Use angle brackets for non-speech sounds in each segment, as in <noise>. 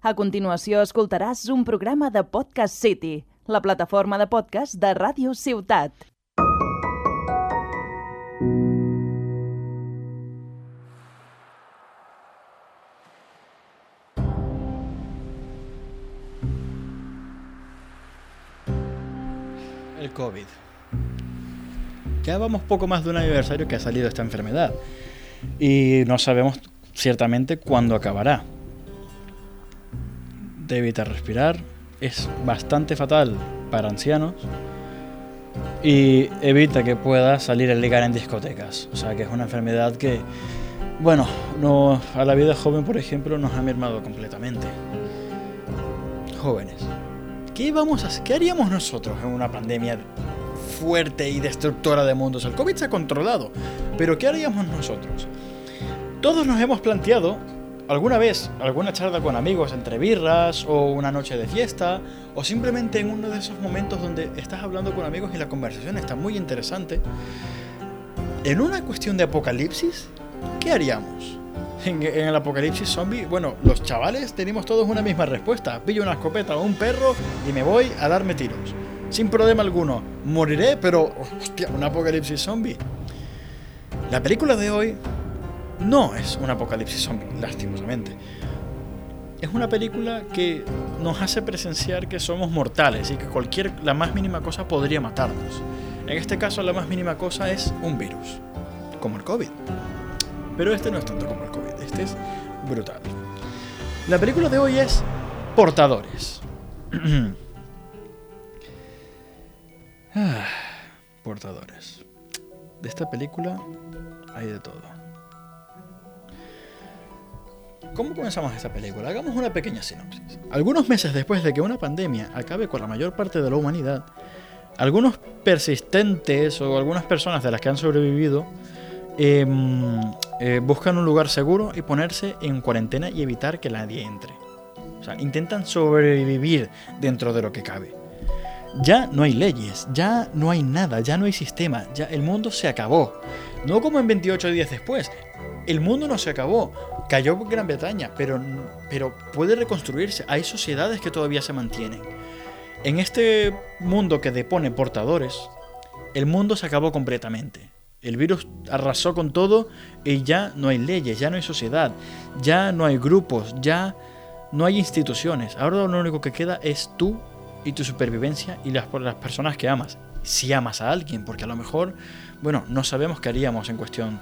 A continuació escoltaràs un programa de Podcast City, la plataforma de podcast de Ràdio Ciutat. El COVID. Ya vamos poco más de un aniversario que ha salido esta enfermedad. Y no sabemos ciertamente cuándo acabará. Te evita respirar, es bastante fatal para ancianos y evita que pueda salir a ligar en discotecas. O sea que es una enfermedad que, bueno, no, a la vida joven, por ejemplo, nos ha mermado completamente. Jóvenes, ¿qué, vamos a, ¿qué haríamos nosotros en una pandemia fuerte y destructora de mundos? El COVID se ha controlado, pero ¿qué haríamos nosotros? Todos nos hemos planteado alguna vez alguna charla con amigos entre birras o una noche de fiesta o simplemente en uno de esos momentos donde estás hablando con amigos y la conversación está muy interesante. En una cuestión de apocalipsis, ¿qué haríamos? En, el apocalipsis zombie, bueno, los chavales tenemos todos una misma respuesta. Pillo una escopeta o un perro y me voy a darme tiros. Sin problema alguno. Moriré, pero, hostia, un apocalipsis zombie. La película de hoy no es un apocalipsis zombie, lastimosamente. Es una película que nos hace presenciar que somos mortales y que cualquier, la más mínima cosa podría matarnos. En este caso, la más mínima cosa es un virus, como el COVID. Pero este no es tanto como el COVID, este es brutal. La película de hoy es Portadores. <clears throat> Ah, portadores. De esta película hay de todo. ¿Cómo comenzamos esta película? Hagamos una pequeña sinopsis. Algunos meses después de que una pandemia acabe con la mayor parte de la humanidad, algunos persistentes o algunas personas de las que han sobrevivido em, eh, buscan un lugar seguro y ponerse en cuarentena y evitar que nadie entre. O sea, intentan sobrevivir dentro de lo que cabe. Ya no hay leyes, ya no hay nada, ya no hay sistema, ya el mundo se acabó. No como en 28 días después, el mundo no se acabó. Cayó Gran Bretaña, pero, pero puede reconstruirse. Hay sociedades que todavía se mantienen. En este mundo que depone portadores, el mundo se acabó completamente. El virus arrasó con todo y ya no hay leyes, ya no hay sociedad, ya no hay grupos, ya no hay instituciones. Ahora lo único que queda es tú y tu supervivencia y las, las personas que amas. Si amas a alguien, porque a lo mejor, bueno, no sabemos qué haríamos en cuestión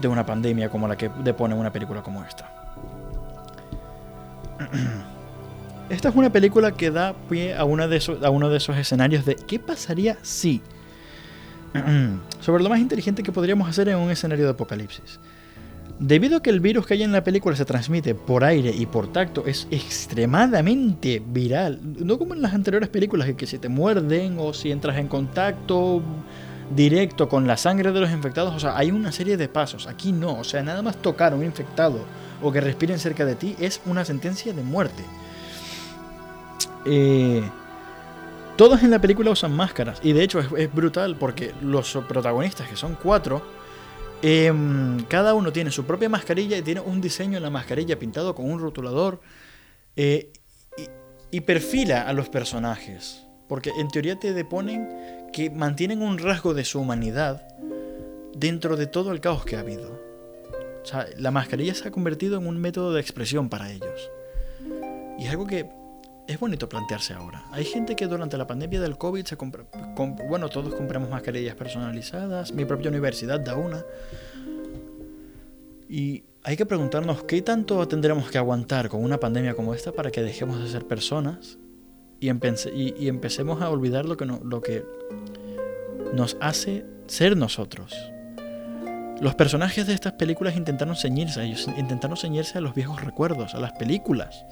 de una pandemia como la que depone una película como esta. <clears throat> Esta es una película que da pie a, de esos, a uno de esos escenarios de ¿qué pasaría si? <clears throat> Sobre lo más inteligente que podríamos hacer en un escenario de apocalipsis. Debido a que el virus que hay en la película se transmite por aire y por tacto, es extremadamente viral. No como en las anteriores películas, que si te muerden o si entras en contacto directo con la sangre de los infectados, o sea, hay una serie de pasos. Aquí no, o sea, nada más tocar a un infectado o que respiren cerca de ti es una sentencia de muerte. Eh, todos en la película usan máscaras y de hecho es, brutal porque los protagonistas, que son cuatro, em, cada uno tiene su propia mascarilla y tiene un diseño en la mascarilla pintado con un rotulador eh, y perfila a los personajes. Porque en teoría te deponen que mantienen un rasgo de su humanidad dentro de todo el caos que ha habido. O sea, la mascarilla se ha convertido en un método de expresión para ellos. Y es algo que es bonito plantearse ahora. Hay gente que durante la pandemia del COVID se compra, bueno, todos compramos mascarillas personalizadas, mi propia universidad da una. Y hay que preguntarnos qué tanto tendremos que aguantar con una pandemia como esta para que dejemos de ser personas y, empecemos a olvidar lo que, lo que nos hace ser nosotros. Los personajes de estas películas intentaron ceñirse, intentaron ceñirse a los viejos recuerdos, a las películas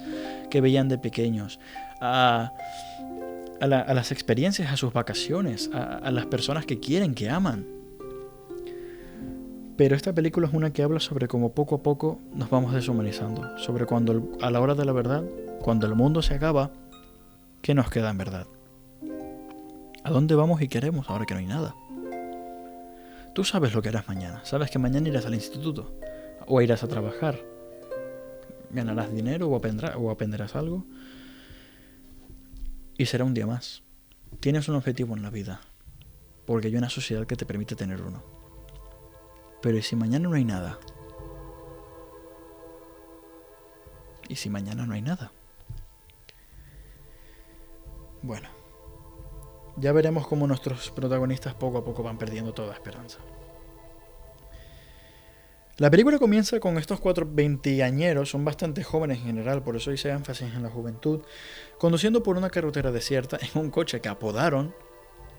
que veían de pequeños, a, las experiencias, a sus vacaciones, a, las personas que quieren, que aman. Pero esta película es una que habla sobre cómo poco a poco nos vamos deshumanizando, sobre cuando a la hora de la verdad, cuando el mundo se acaba, ¿qué nos queda en verdad? ¿A dónde vamos y queremos ahora que no hay nada? Tú sabes lo que harás mañana, sabes que mañana irás al instituto o irás a trabajar. ganarás dinero o, aprenderás algo. Y será un día más. Tienes un objetivo en la vida. Porque hay una sociedad que te permite tener uno. Pero ¿y si mañana no hay nada? ¿Y si mañana no hay nada? Bueno, ya veremos cómo nuestros protagonistas poco a poco van perdiendo toda esperanza. La película comienza con estos cuatro veinteañeros, son bastante jóvenes en general, por eso hice énfasis en la juventud, conduciendo por una carretera desierta en un coche que apodaron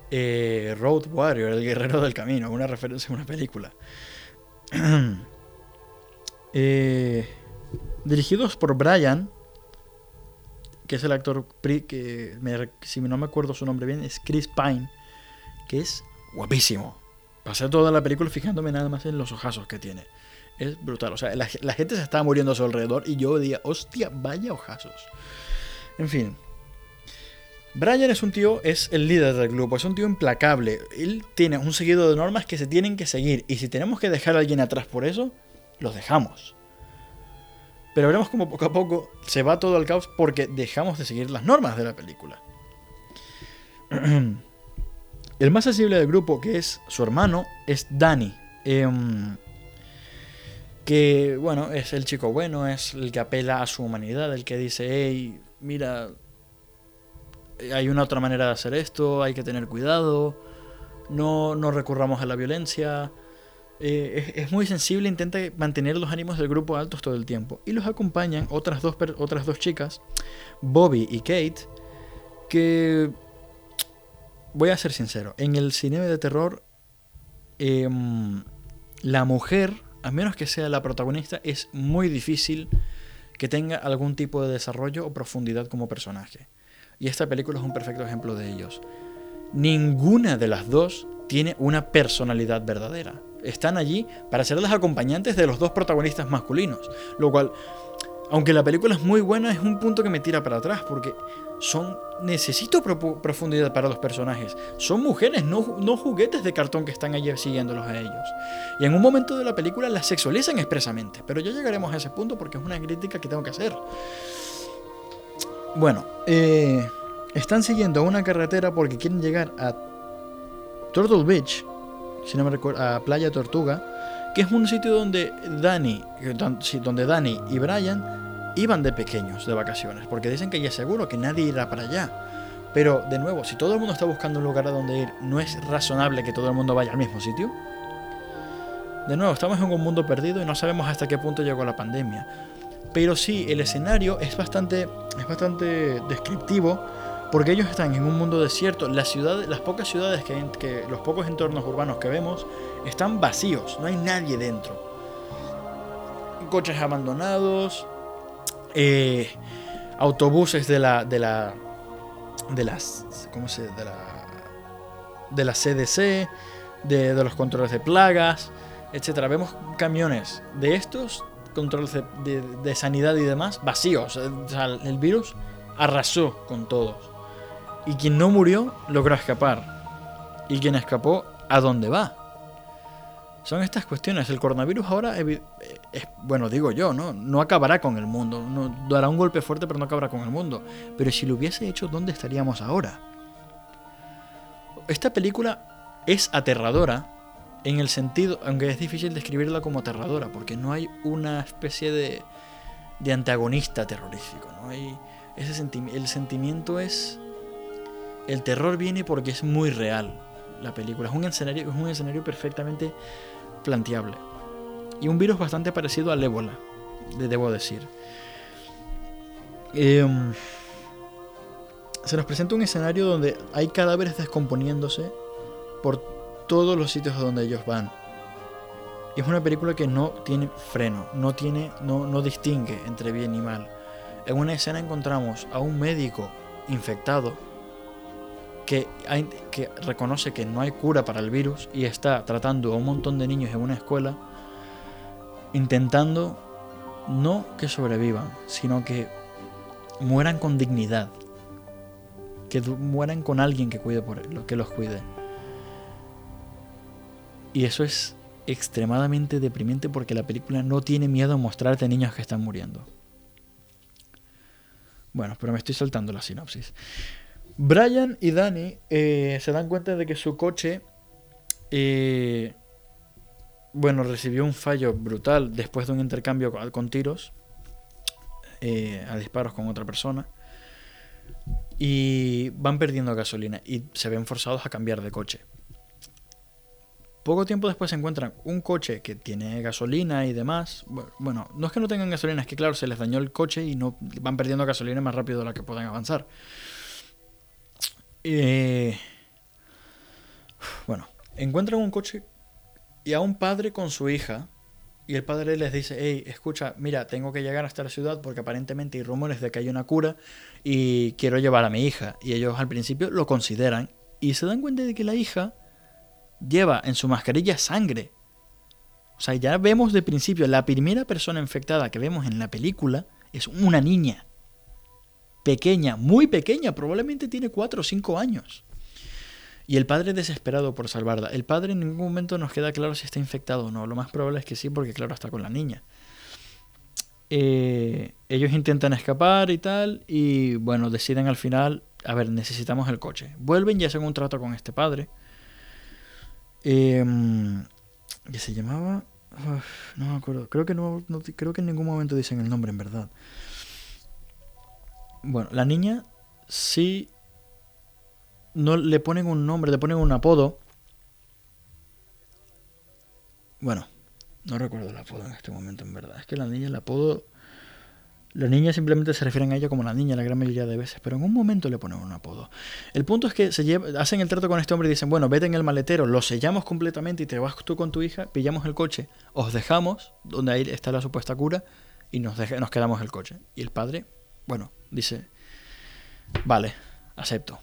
eh, Road Warrior, el guerrero del camino, una referencia a una película. <clears throat> Eh, dirigidos por Brian, que es el actor que, si no me acuerdo su nombre bien, es Chris Pine, que es guapísimo. Pasé toda la película fijándome nada más en los ojazos que tiene. Es brutal. O sea, la, gente se estaba muriendo a su alrededor y yo decía, hostia, vaya ojazos. En fin. Brian es un tío, es el líder del grupo, es un tío implacable. Él tiene un seguido de normas que se tienen que seguir. Y si tenemos que dejar a alguien atrás por eso, los dejamos. Pero veremos como poco a poco se va todo al caos porque dejamos de seguir las normas de la película. <clears throat> El más sensible del grupo, que es su hermano, es Danny. Em, que, bueno, es el chico bueno, es el que apela a su humanidad, el que dice, hey, mira, hay una otra manera de hacer esto, hay que tener cuidado, no, no recurramos a la violencia, eh, es, muy sensible, intenta mantener los ánimos del grupo altos todo el tiempo. Y los acompañan otras dos, otras dos chicas, Bobby y Kate, que voy a ser sincero, en el cine de terror, em, la mujer, a menos que sea la protagonista, es muy difícil que tenga algún tipo de desarrollo o profundidad como personaje. Y esta película es un perfecto ejemplo de ellos. Ninguna de las dos tiene una personalidad verdadera están allí para ser las acompañantes de los dos protagonistas masculinos. Lo cual, aunque la película es muy buena, es un punto que me tira para atrás, porque son. Necesito profundidad para los personajes. Son mujeres, no, no juguetes de cartón que están allí siguiéndolos a ellos. Y en un momento de la película las sexualizan expresamente, pero ya llegaremos a ese punto porque es una crítica que tengo que hacer. Bueno, eh, están siguiendo una carretera porque quieren llegar a Turtle Beach, si no me recuerdo, a Playa Tortuga, que es un sitio donde Dani, donde Dani y Brian iban de pequeños de vacaciones, porque dicen que ya es seguro que nadie irá para allá. Pero de nuevo, si todo el mundo está buscando un lugar a donde ir, ¿no es razonable que todo el mundo vaya al mismo sitio? De nuevo, estamos en un mundo perdido y no sabemos hasta qué punto llegó la pandemia. Pero sí, el escenario es bastante, es bastante descriptivo porque ellos están en un mundo desierto. Las, ciudades, las pocas ciudades que, los pocos entornos urbanos que vemos están vacíos, no hay nadie dentro. Coches abandonados, eh, autobuses de la, de la, de las, ¿cómo se, de la, de la CDC, de, los controles de plagas, etcétera. Vemos camiones de estos controles de, sanidad y demás vacíos. El virus arrasó con todos. Y quien no murió logró escapar. Y quien escapó, ¿a dónde va? Son estas cuestiones. El coronavirus ahora, es, bueno, digo yo, ¿no? No acabará con el mundo. No, dará un golpe fuerte, pero no acabará con el mundo. Pero si lo hubiese hecho, ¿dónde estaríamos ahora? Esta película es aterradora en el sentido, aunque es difícil describirla como aterradora, porque no hay una especie de, de antagonista terrorífico. ¿no? Hay ese el sentimiento es el terror viene porque es muy real la película. Es un escenario, es un escenario perfectamente planteable. Y un virus bastante parecido al ébola, debo decir. Em, se nos presenta un escenario donde hay cadáveres descomponiéndose por todos los sitios a donde ellos van. Y es una película que no tiene freno, no, tiene, no, no distingue entre bien y mal. En una escena encontramos a un médico infectado que, reconoce que no hay cura para el virus y está tratando a un montón de niños en una escuela, intentando no que sobrevivan, sino que mueran con dignidad, que mueran con alguien que cuide por él, que los cuide. Y eso es extremadamente deprimente porque la película no tiene miedo a mostrarte niños que están muriendo. Bueno, pero me estoy saltando la sinopsis. Brian y Danny eh, se dan cuenta de que su coche, eh, bueno, recibió un fallo brutal después de un intercambio con, tiros, eh, a disparos con otra persona, y van perdiendo gasolina y se ven forzados a cambiar de coche. Poco tiempo después se encuentran un coche que tiene gasolina y demás. Bueno, no es que no tengan gasolina, es que claro, se les dañó el coche y no van perdiendo gasolina más rápido de la que puedan avanzar. Eh, bueno, encuentran un coche y a un padre con su hija. Y el padre les dice, hey, escucha, mira, tengo que llegar hasta la ciudad porque aparentemente hay rumores de que hay una cura y quiero llevar a mi hija. Y ellos al principio lo consideran y se dan cuenta de que la hija lleva en su mascarilla sangre. O sea, ya vemos de principio, la primera persona infectada que vemos en la película es una niña. Pequeña, muy pequeña, probablemente tiene 4 o 5 años. Y el padre desesperado por salvarla. El padre en ningún momento nos queda claro si está infectado o no. Lo más probable es que sí, porque claro, está con la niña. Eh, ellos intentan escapar y tal. Y bueno, deciden al final, a ver, necesitamos el coche. Vuelven y hacen un trato con este padre. Eh, se llamaba... no me acuerdo. Creo que, no, creo que en ningún momento dicen el nombre, en verdad. Bueno, la niña sí no le ponen un nombre, le ponen un apodo. Bueno, no recuerdo el apodo en este momento, en verdad. Es que la niña, el apodo. La niña simplemente se refieren a ella como la niña la gran mayoría de veces, pero en un momento le ponen un apodo. El punto es que se hacen el trato con este hombre y dicen, bueno, vete en el maletero, lo sellamos completamente y te vas tú con tu hija, pillamos el coche, os dejamos, donde ahí está la supuesta cura, y nos quedamos el coche. Y el padre, bueno, dice, vale, acepto.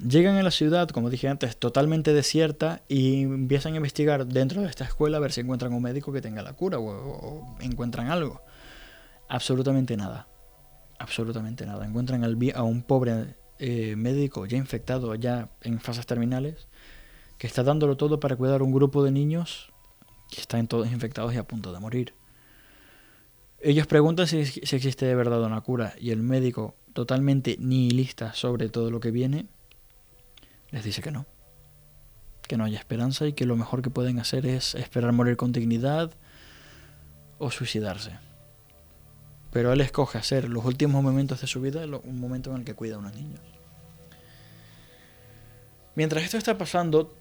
Llegan a la ciudad, como dije antes, totalmente desierta y empiezan a investigar dentro de esta escuela a ver si encuentran un médico que tenga la cura o, encuentran algo. Absolutamente nada. Absolutamente nada. Encuentran a un pobre eh, médico ya infectado, ya en fases terminales, que está dándolo todo para cuidar a un grupo de niños que están todos infectados y a punto de morir. Ellos preguntan si, existe de verdad una cura y el médico, totalmente nihilista sobre todo lo que viene, les dice que no, que no hay esperanza y que lo mejor que pueden hacer es esperar morir con dignidad o suicidarse. Pero él escoge hacer los últimos momentos de su vida un momento en el que cuida a unos niños. Mientras esto está pasando,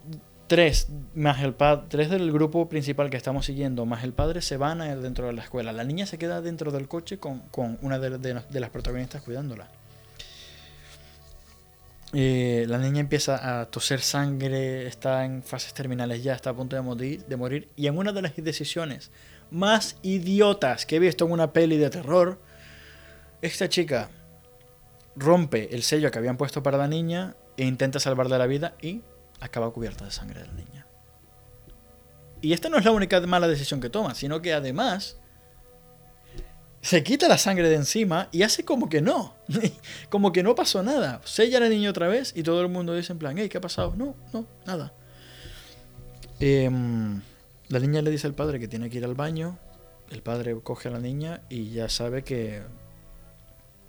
tres más el tres del grupo principal que estamos siguiendo, más el padre se van a dentro de la escuela. La niña se queda dentro del coche con, una de las protagonistas cuidándola. Eh, la niña empieza a toser sangre, está en fases terminales ya, está a punto de morir, de morir. Y en una de las decisiones más idiotas que he visto en una peli de terror, esta chica rompe el sello que habían puesto para la niña e intenta salvarle la vida y acaba cubierta de sangre de la niña. Y esta no es la única mala decisión que toma, sino que además se quita la sangre de encima y hace como que no. <laughs> como que no pasó nada. Sella a la niña otra vez y todo el mundo dice en plan, hey, ¿qué ha pasado? No, no, nada. Em, la niña le dice al padre que tiene que ir al baño. El padre coge a la niña y ya sabe que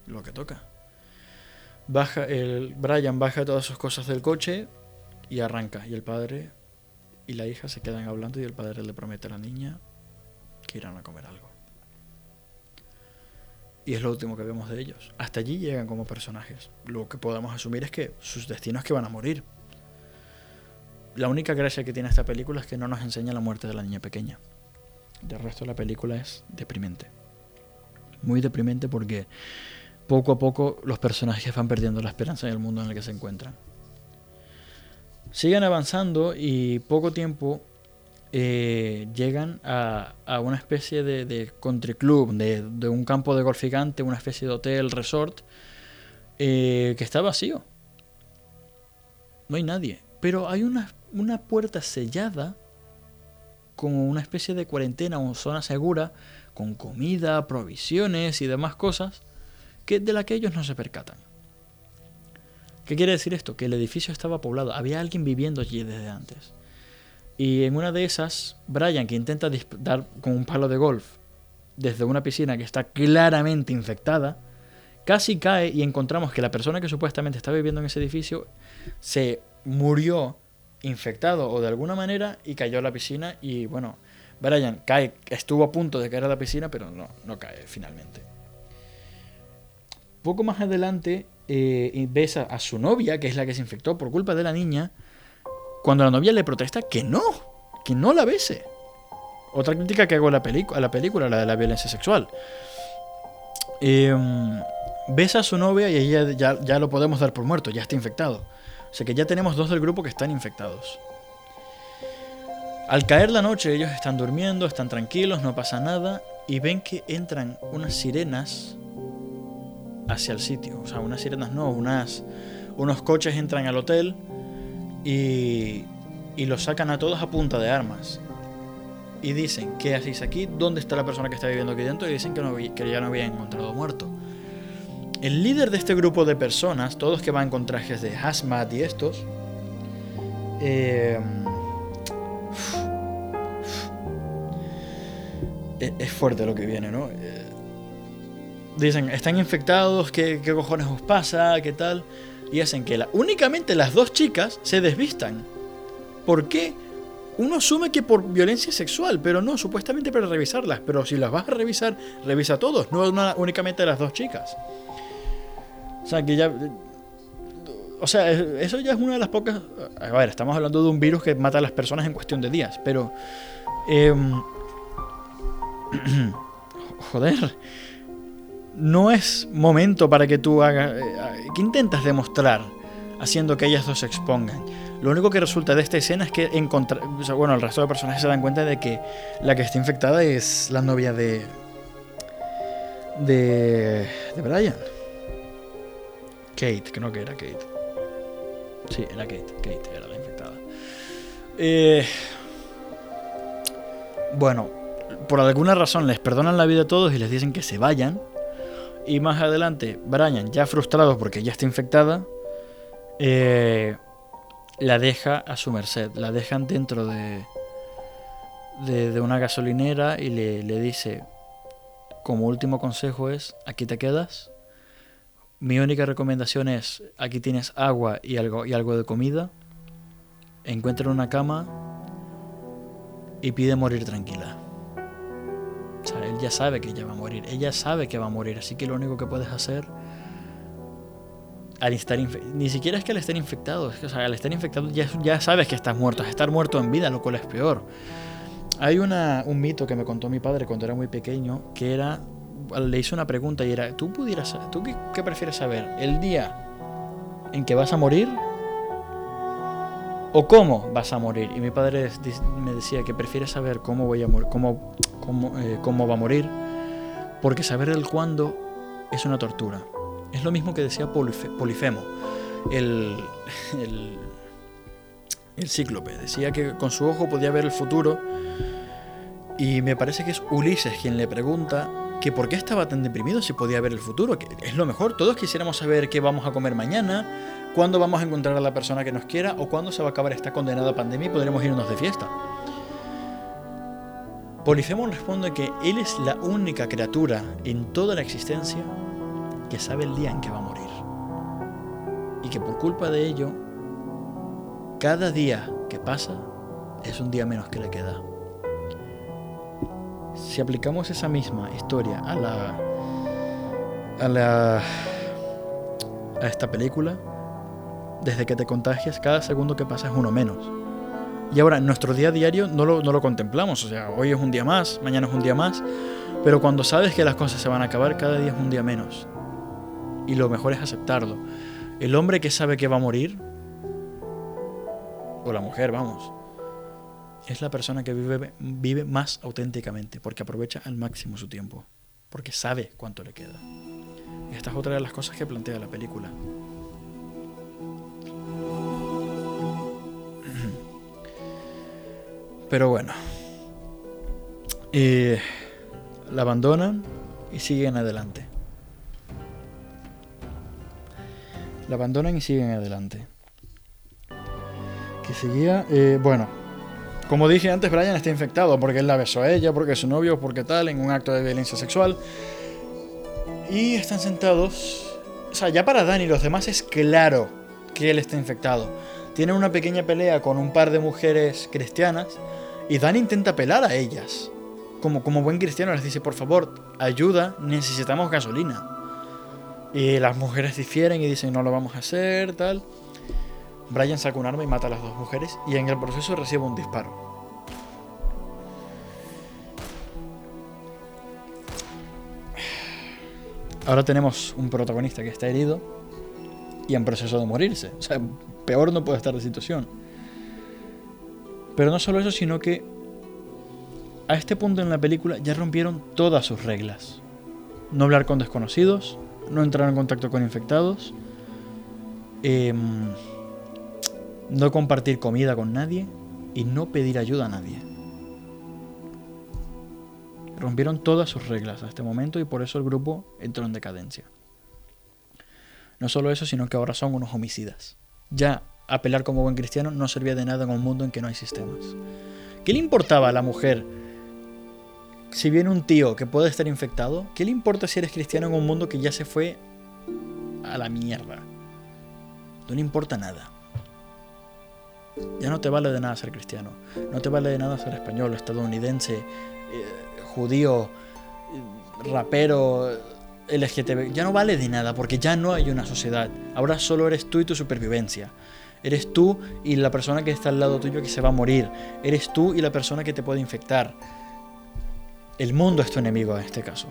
lo que toca. Baja, el Brian baja todas sus cosas del coche y arranca. Y el padre y la hija se quedan hablando y el padre le promete a la niña que irán a comer algo. Y es lo último que vemos de ellos. Hasta allí llegan como personajes. Lo que podemos asumir es que sus destinos es que van a morir. La única gracia que tiene esta película es que no nos enseña la muerte de la niña pequeña. El resto la película es deprimente. Muy deprimente porque poco a poco los personajes van perdiendo la esperanza en el mundo en el que se encuentran. Siguen avanzando y poco tiempo eh, llegan a, una especie de, country club, de, un campo de golf gigante, una especie de hotel, resort, eh, que está vacío. No hay nadie. Pero hay una, una puerta sellada con una especie de cuarentena o zona segura, con comida, provisiones y demás cosas, que de la que ellos no se percatan. ¿Qué quiere decir esto? Que el edificio estaba poblado, había alguien viviendo allí desde antes. Y en una de esas, Brian, que intenta dar con un palo de golf, desde una piscina que está claramente infectada, casi cae y encontramos que la persona que supuestamente está viviendo en ese edificio se murió infectado o de alguna manera y cayó a la piscina y bueno, Brian cae, estuvo a punto de caer a la piscina, pero no, no cae finalmente. Poco más adelante eh, ves a, su novia, que es la que se infectó por culpa de la niña, cuando la novia le protesta que no, que no la bese. Otra crítica que hago a la, a la película, la de la violencia sexual. Besa a su novia y ella ya, ya lo podemos dar por muerto, ya está infectado. O sea que ya tenemos dos del grupo que están infectados. Al caer la noche ellos están durmiendo, están tranquilos, no pasa nada y ven que entran unas sirenas hacia el sitio. O sea, unas sirenas no, unas, unos coches entran al hotel y, y los sacan a todos a punta de armas. Y dicen, ¿qué hacéis aquí? ¿Dónde está la persona que está viviendo aquí dentro? Y dicen que, ya no había encontrado muerto. El líder de este grupo de personas, todos que van con trajes de hazmat y estos, eh, es fuerte lo que viene, ¿no? Dicen, están infectados, ¿qué, ¿qué, cojones os pasa? ¿Qué tal? Y hacen que la, únicamente las dos chicas se desvistan. ¿Por qué? Uno asume que por violencia sexual, pero no, supuestamente para revisarlas. Pero si las vas a revisar, revisa a todos, no únicamente a las dos chicas. O sea, que ya... O sea, eso ya es una de las pocas... A ver, estamos hablando de un virus que mata a las personas en cuestión de días, pero... Eh, <clears throat> joder no es momento para que tú hagas... Eh, ¿Qué intentas demostrar haciendo que ellas dos se expongan? Lo único que resulta de esta escena es que bueno, el resto de personajes se dan cuenta de que la que está infectada es la novia de... De... De Brian. Kate, no que era Kate. Sí, era Kate. Kate era la infectada. Eh, bueno, por alguna razón les perdonan la vida a todos y les dicen que se vayan y más adelante, Brian, ya frustrado porque ya está infectada, eh, la deja a su merced. La dejan dentro de, de, una gasolinera y le, le, dice, como último consejo es, aquí te quedas. Mi única recomendación es, aquí tienes agua y algo, y algo de comida. Encuentra una cama y pide morir tranquila él ya sabe que ella va a morir, ella sabe que va a morir, así que lo único que puedes hacer al estar ni siquiera es que al estar infectado, es que, o sea, al estar infectado ya, ya sabes que estás muerto, estar muerto en vida, lo cual es peor. Hay una, un mito que me contó mi padre cuando era muy pequeño, que era, le hice una pregunta y era, ¿tú pudieras, tú qué prefieres saber? ¿El día en que vas a morir o cómo vas a morir. Y mi padre me decía que prefiere saber cómo voy a morir, cómo, cómo, eh, cómo va a morir, porque saber el cuándo es una tortura. Es lo mismo que decía Polifemo, el, <laughs> el, el cíclope. Decía que con su ojo podía ver el futuro. Y me parece que es Ulises quien le pregunta que por qué estaba tan deprimido si podía ver el futuro. Que es lo mejor. Todos quisiéramos saber qué vamos a comer mañana, cuándo vamos a encontrar a la persona que nos quiera o cuándo se va a acabar esta condenada pandemia y podremos irnos de fiesta. Polifemo responde que él es la única criatura en toda la existencia que sabe el día en que va a morir. Y que por culpa de ello, cada día que pasa es un día menos que le queda. Si aplicamos esa misma historia a la a la a esta película, desde que te contagias, cada segundo que pasa es uno menos. Y ahora, nuestro día a diario no lo, no lo contemplamos, o sea, hoy es un día más, mañana es un día más, pero cuando sabes que las cosas se van a acabar, cada día es un día menos. Y lo mejor es aceptarlo. El hombre que sabe que va a morir, o la mujer, vamos, es la persona que vive, vive más auténticamente, porque aprovecha al máximo su tiempo, porque sabe cuánto le queda. Esta es otra de las cosas que plantea la película. Pero bueno. la abandonan y siguen adelante. La abandonan y siguen adelante. Que seguía. Eh, bueno. Como dije antes, Brian está infectado porque él la besó a ella, porque es su novio, porque tal, en un acto de violencia sexual. Y están sentados. O sea, ya para Dani y los demás es claro que él está infectado. Tiene una pequeña pelea con un par de mujeres cristianas y Dani intenta pelar a ellas. Como, como buen cristiano les dice, por favor, ayuda, necesitamos gasolina. Y las mujeres difieren y dicen, no lo vamos a hacer, tal. Brian saca un arma y mata a las dos mujeres y en el proceso recibe un disparo. Ahora tenemos un protagonista que está herido y en proceso de morirse. O sea, peor no puede estar la situación. Pero no solo eso, sino que a este punto en la película ya rompieron todas sus reglas. No hablar con desconocidos, no entrar en contacto con infectados, em, no compartir comida con nadie y no pedir ayuda a nadie. Rompieron todas sus reglas a este momento y por eso el grupo entró en decadencia. No solo eso, sino que ahora son unos homicidas. Ya apelar como buen cristiano no servía de nada en un mundo en que no hay sistemas. ¿Qué le importaba a la mujer si viene un tío que puede estar infectado? ¿Qué le importa si eres cristiano en un mundo que ya se fue a la mierda? No le importa nada. Ya no te vale de nada ser cristiano. No te vale de nada ser español, estadounidense, eh, judío, rapero, LGTB. Ya no vale de nada porque ya no hay una sociedad. Ahora solo eres tú y tu supervivencia. Eres tú y la persona que está al lado tuyo que se va a morir. Eres tú y la persona que te puede infectar. El mundo es tu enemigo en este caso.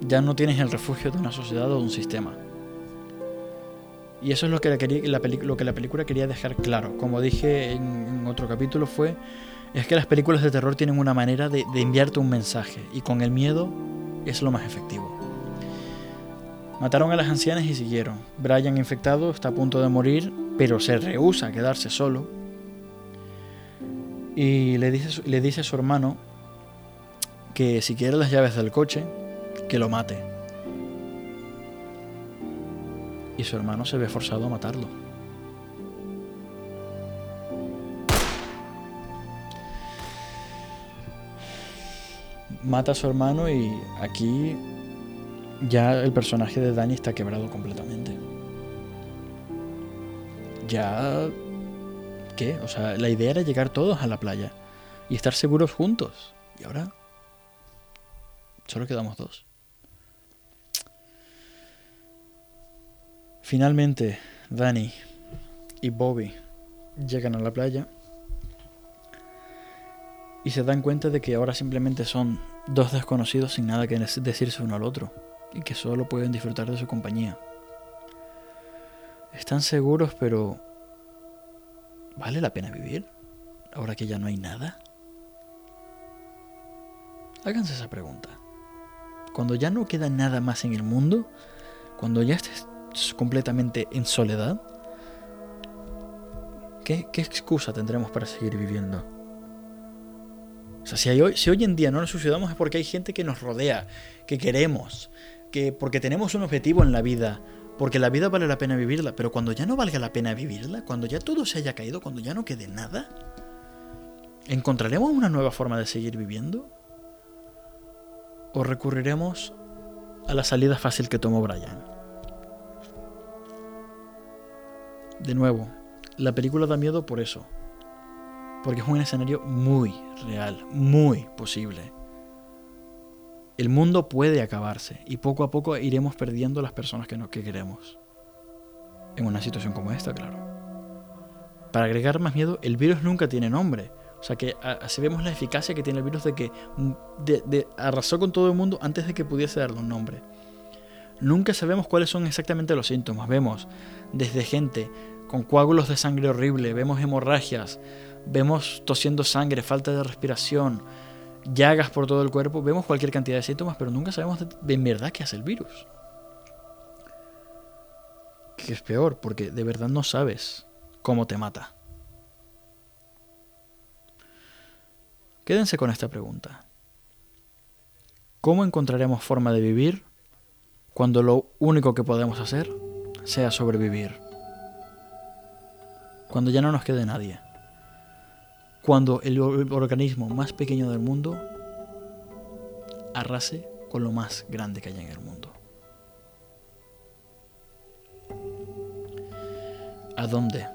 Ya no tienes el refugio de una sociedad o de un sistema. Y eso es lo que la, lo que la película quería dejar claro. Como dije en, otro capítulo fue, es que las películas de terror tienen una manera de, de enviarte un mensaje y con el miedo es lo más efectivo. Mataron a las ancianas y siguieron. Brian infectado está a punto de morir, pero se rehúsa a quedarse solo. Y le dice, le dice a su hermano que si quiere las llaves del coche, que lo mate. y su hermano se ve forzado a matarlo. Mata a su hermano y aquí ya el personaje de Dani está quebrado completamente. Ya... ¿Qué? O sea, la idea era llegar todos a la playa y estar seguros juntos. Y ahora... Solo quedamos dos. Finalmente, Danny y Bobby llegan a la playa y se dan cuenta de que ahora simplemente son dos desconocidos sin nada que decirse uno al otro y que solo pueden disfrutar de su compañía. Están seguros, pero ¿vale la pena vivir ahora que ya no hay nada? Háganse esa pregunta. Cuando ya no queda nada más en el mundo, cuando ya estés completamente en soledad, ¿qué, excusa tendremos para seguir viviendo? O sea, si, hoy, si hoy en día no nos suicidamos es porque hay gente que nos rodea, que queremos, que porque tenemos un objetivo en la vida, porque la vida vale la pena vivirla, pero cuando ya no valga la pena vivirla, cuando ya todo se haya caído, cuando ya no quede nada, ¿encontraremos una nueva forma de seguir viviendo? ¿O recurriremos a la salida fácil que tomó Brian? de nuevo, la película da miedo por eso. Porque es un escenario muy real, muy posible. El mundo puede acabarse y poco a poco iremos perdiendo las personas que, no, que queremos. En una situación como esta, claro. Para agregar más miedo, el virus nunca tiene nombre. O sea que así vemos la eficacia que tiene el virus de que de, arrasó con todo el mundo antes de que pudiese darle un nombre. Nunca sabemos cuáles son exactamente los síntomas. Vemos desde gente con coágulos de sangre horrible, vemos hemorragias, vemos tosiendo sangre, falta de respiración, llagas por todo el cuerpo, vemos cualquier cantidad de síntomas, pero nunca sabemos de, en verdad qué hace el virus. Que es peor, porque de verdad no sabes cómo te mata. Quédense con esta pregunta. ¿Cómo encontraremos forma de vivir cuando lo único que podemos hacer sea sobrevivir? cuando ya no nos quede nadie. Cuando el organismo más pequeño del mundo arrase con lo más grande que hay en el mundo. ¿A dónde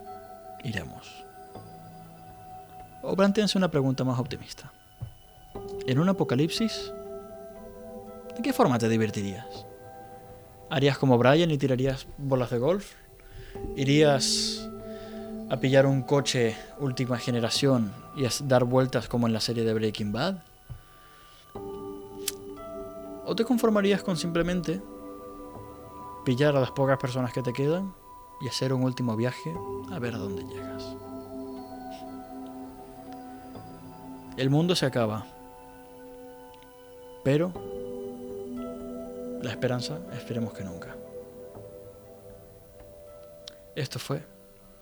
iremos? O planteense una pregunta más optimista. En un apocalipsis, ¿de qué forma te divertirías? ¿Harías como Brian y tirarías bolas de golf? ¿Irías a pillar un coche última generación y a dar vueltas como en la serie de Breaking Bad? ¿O te conformarías con simplemente pillar a las pocas personas que te quedan y hacer un último viaje a ver a dónde llegas? El mundo se acaba, pero la esperanza esperemos que nunca. Esto fue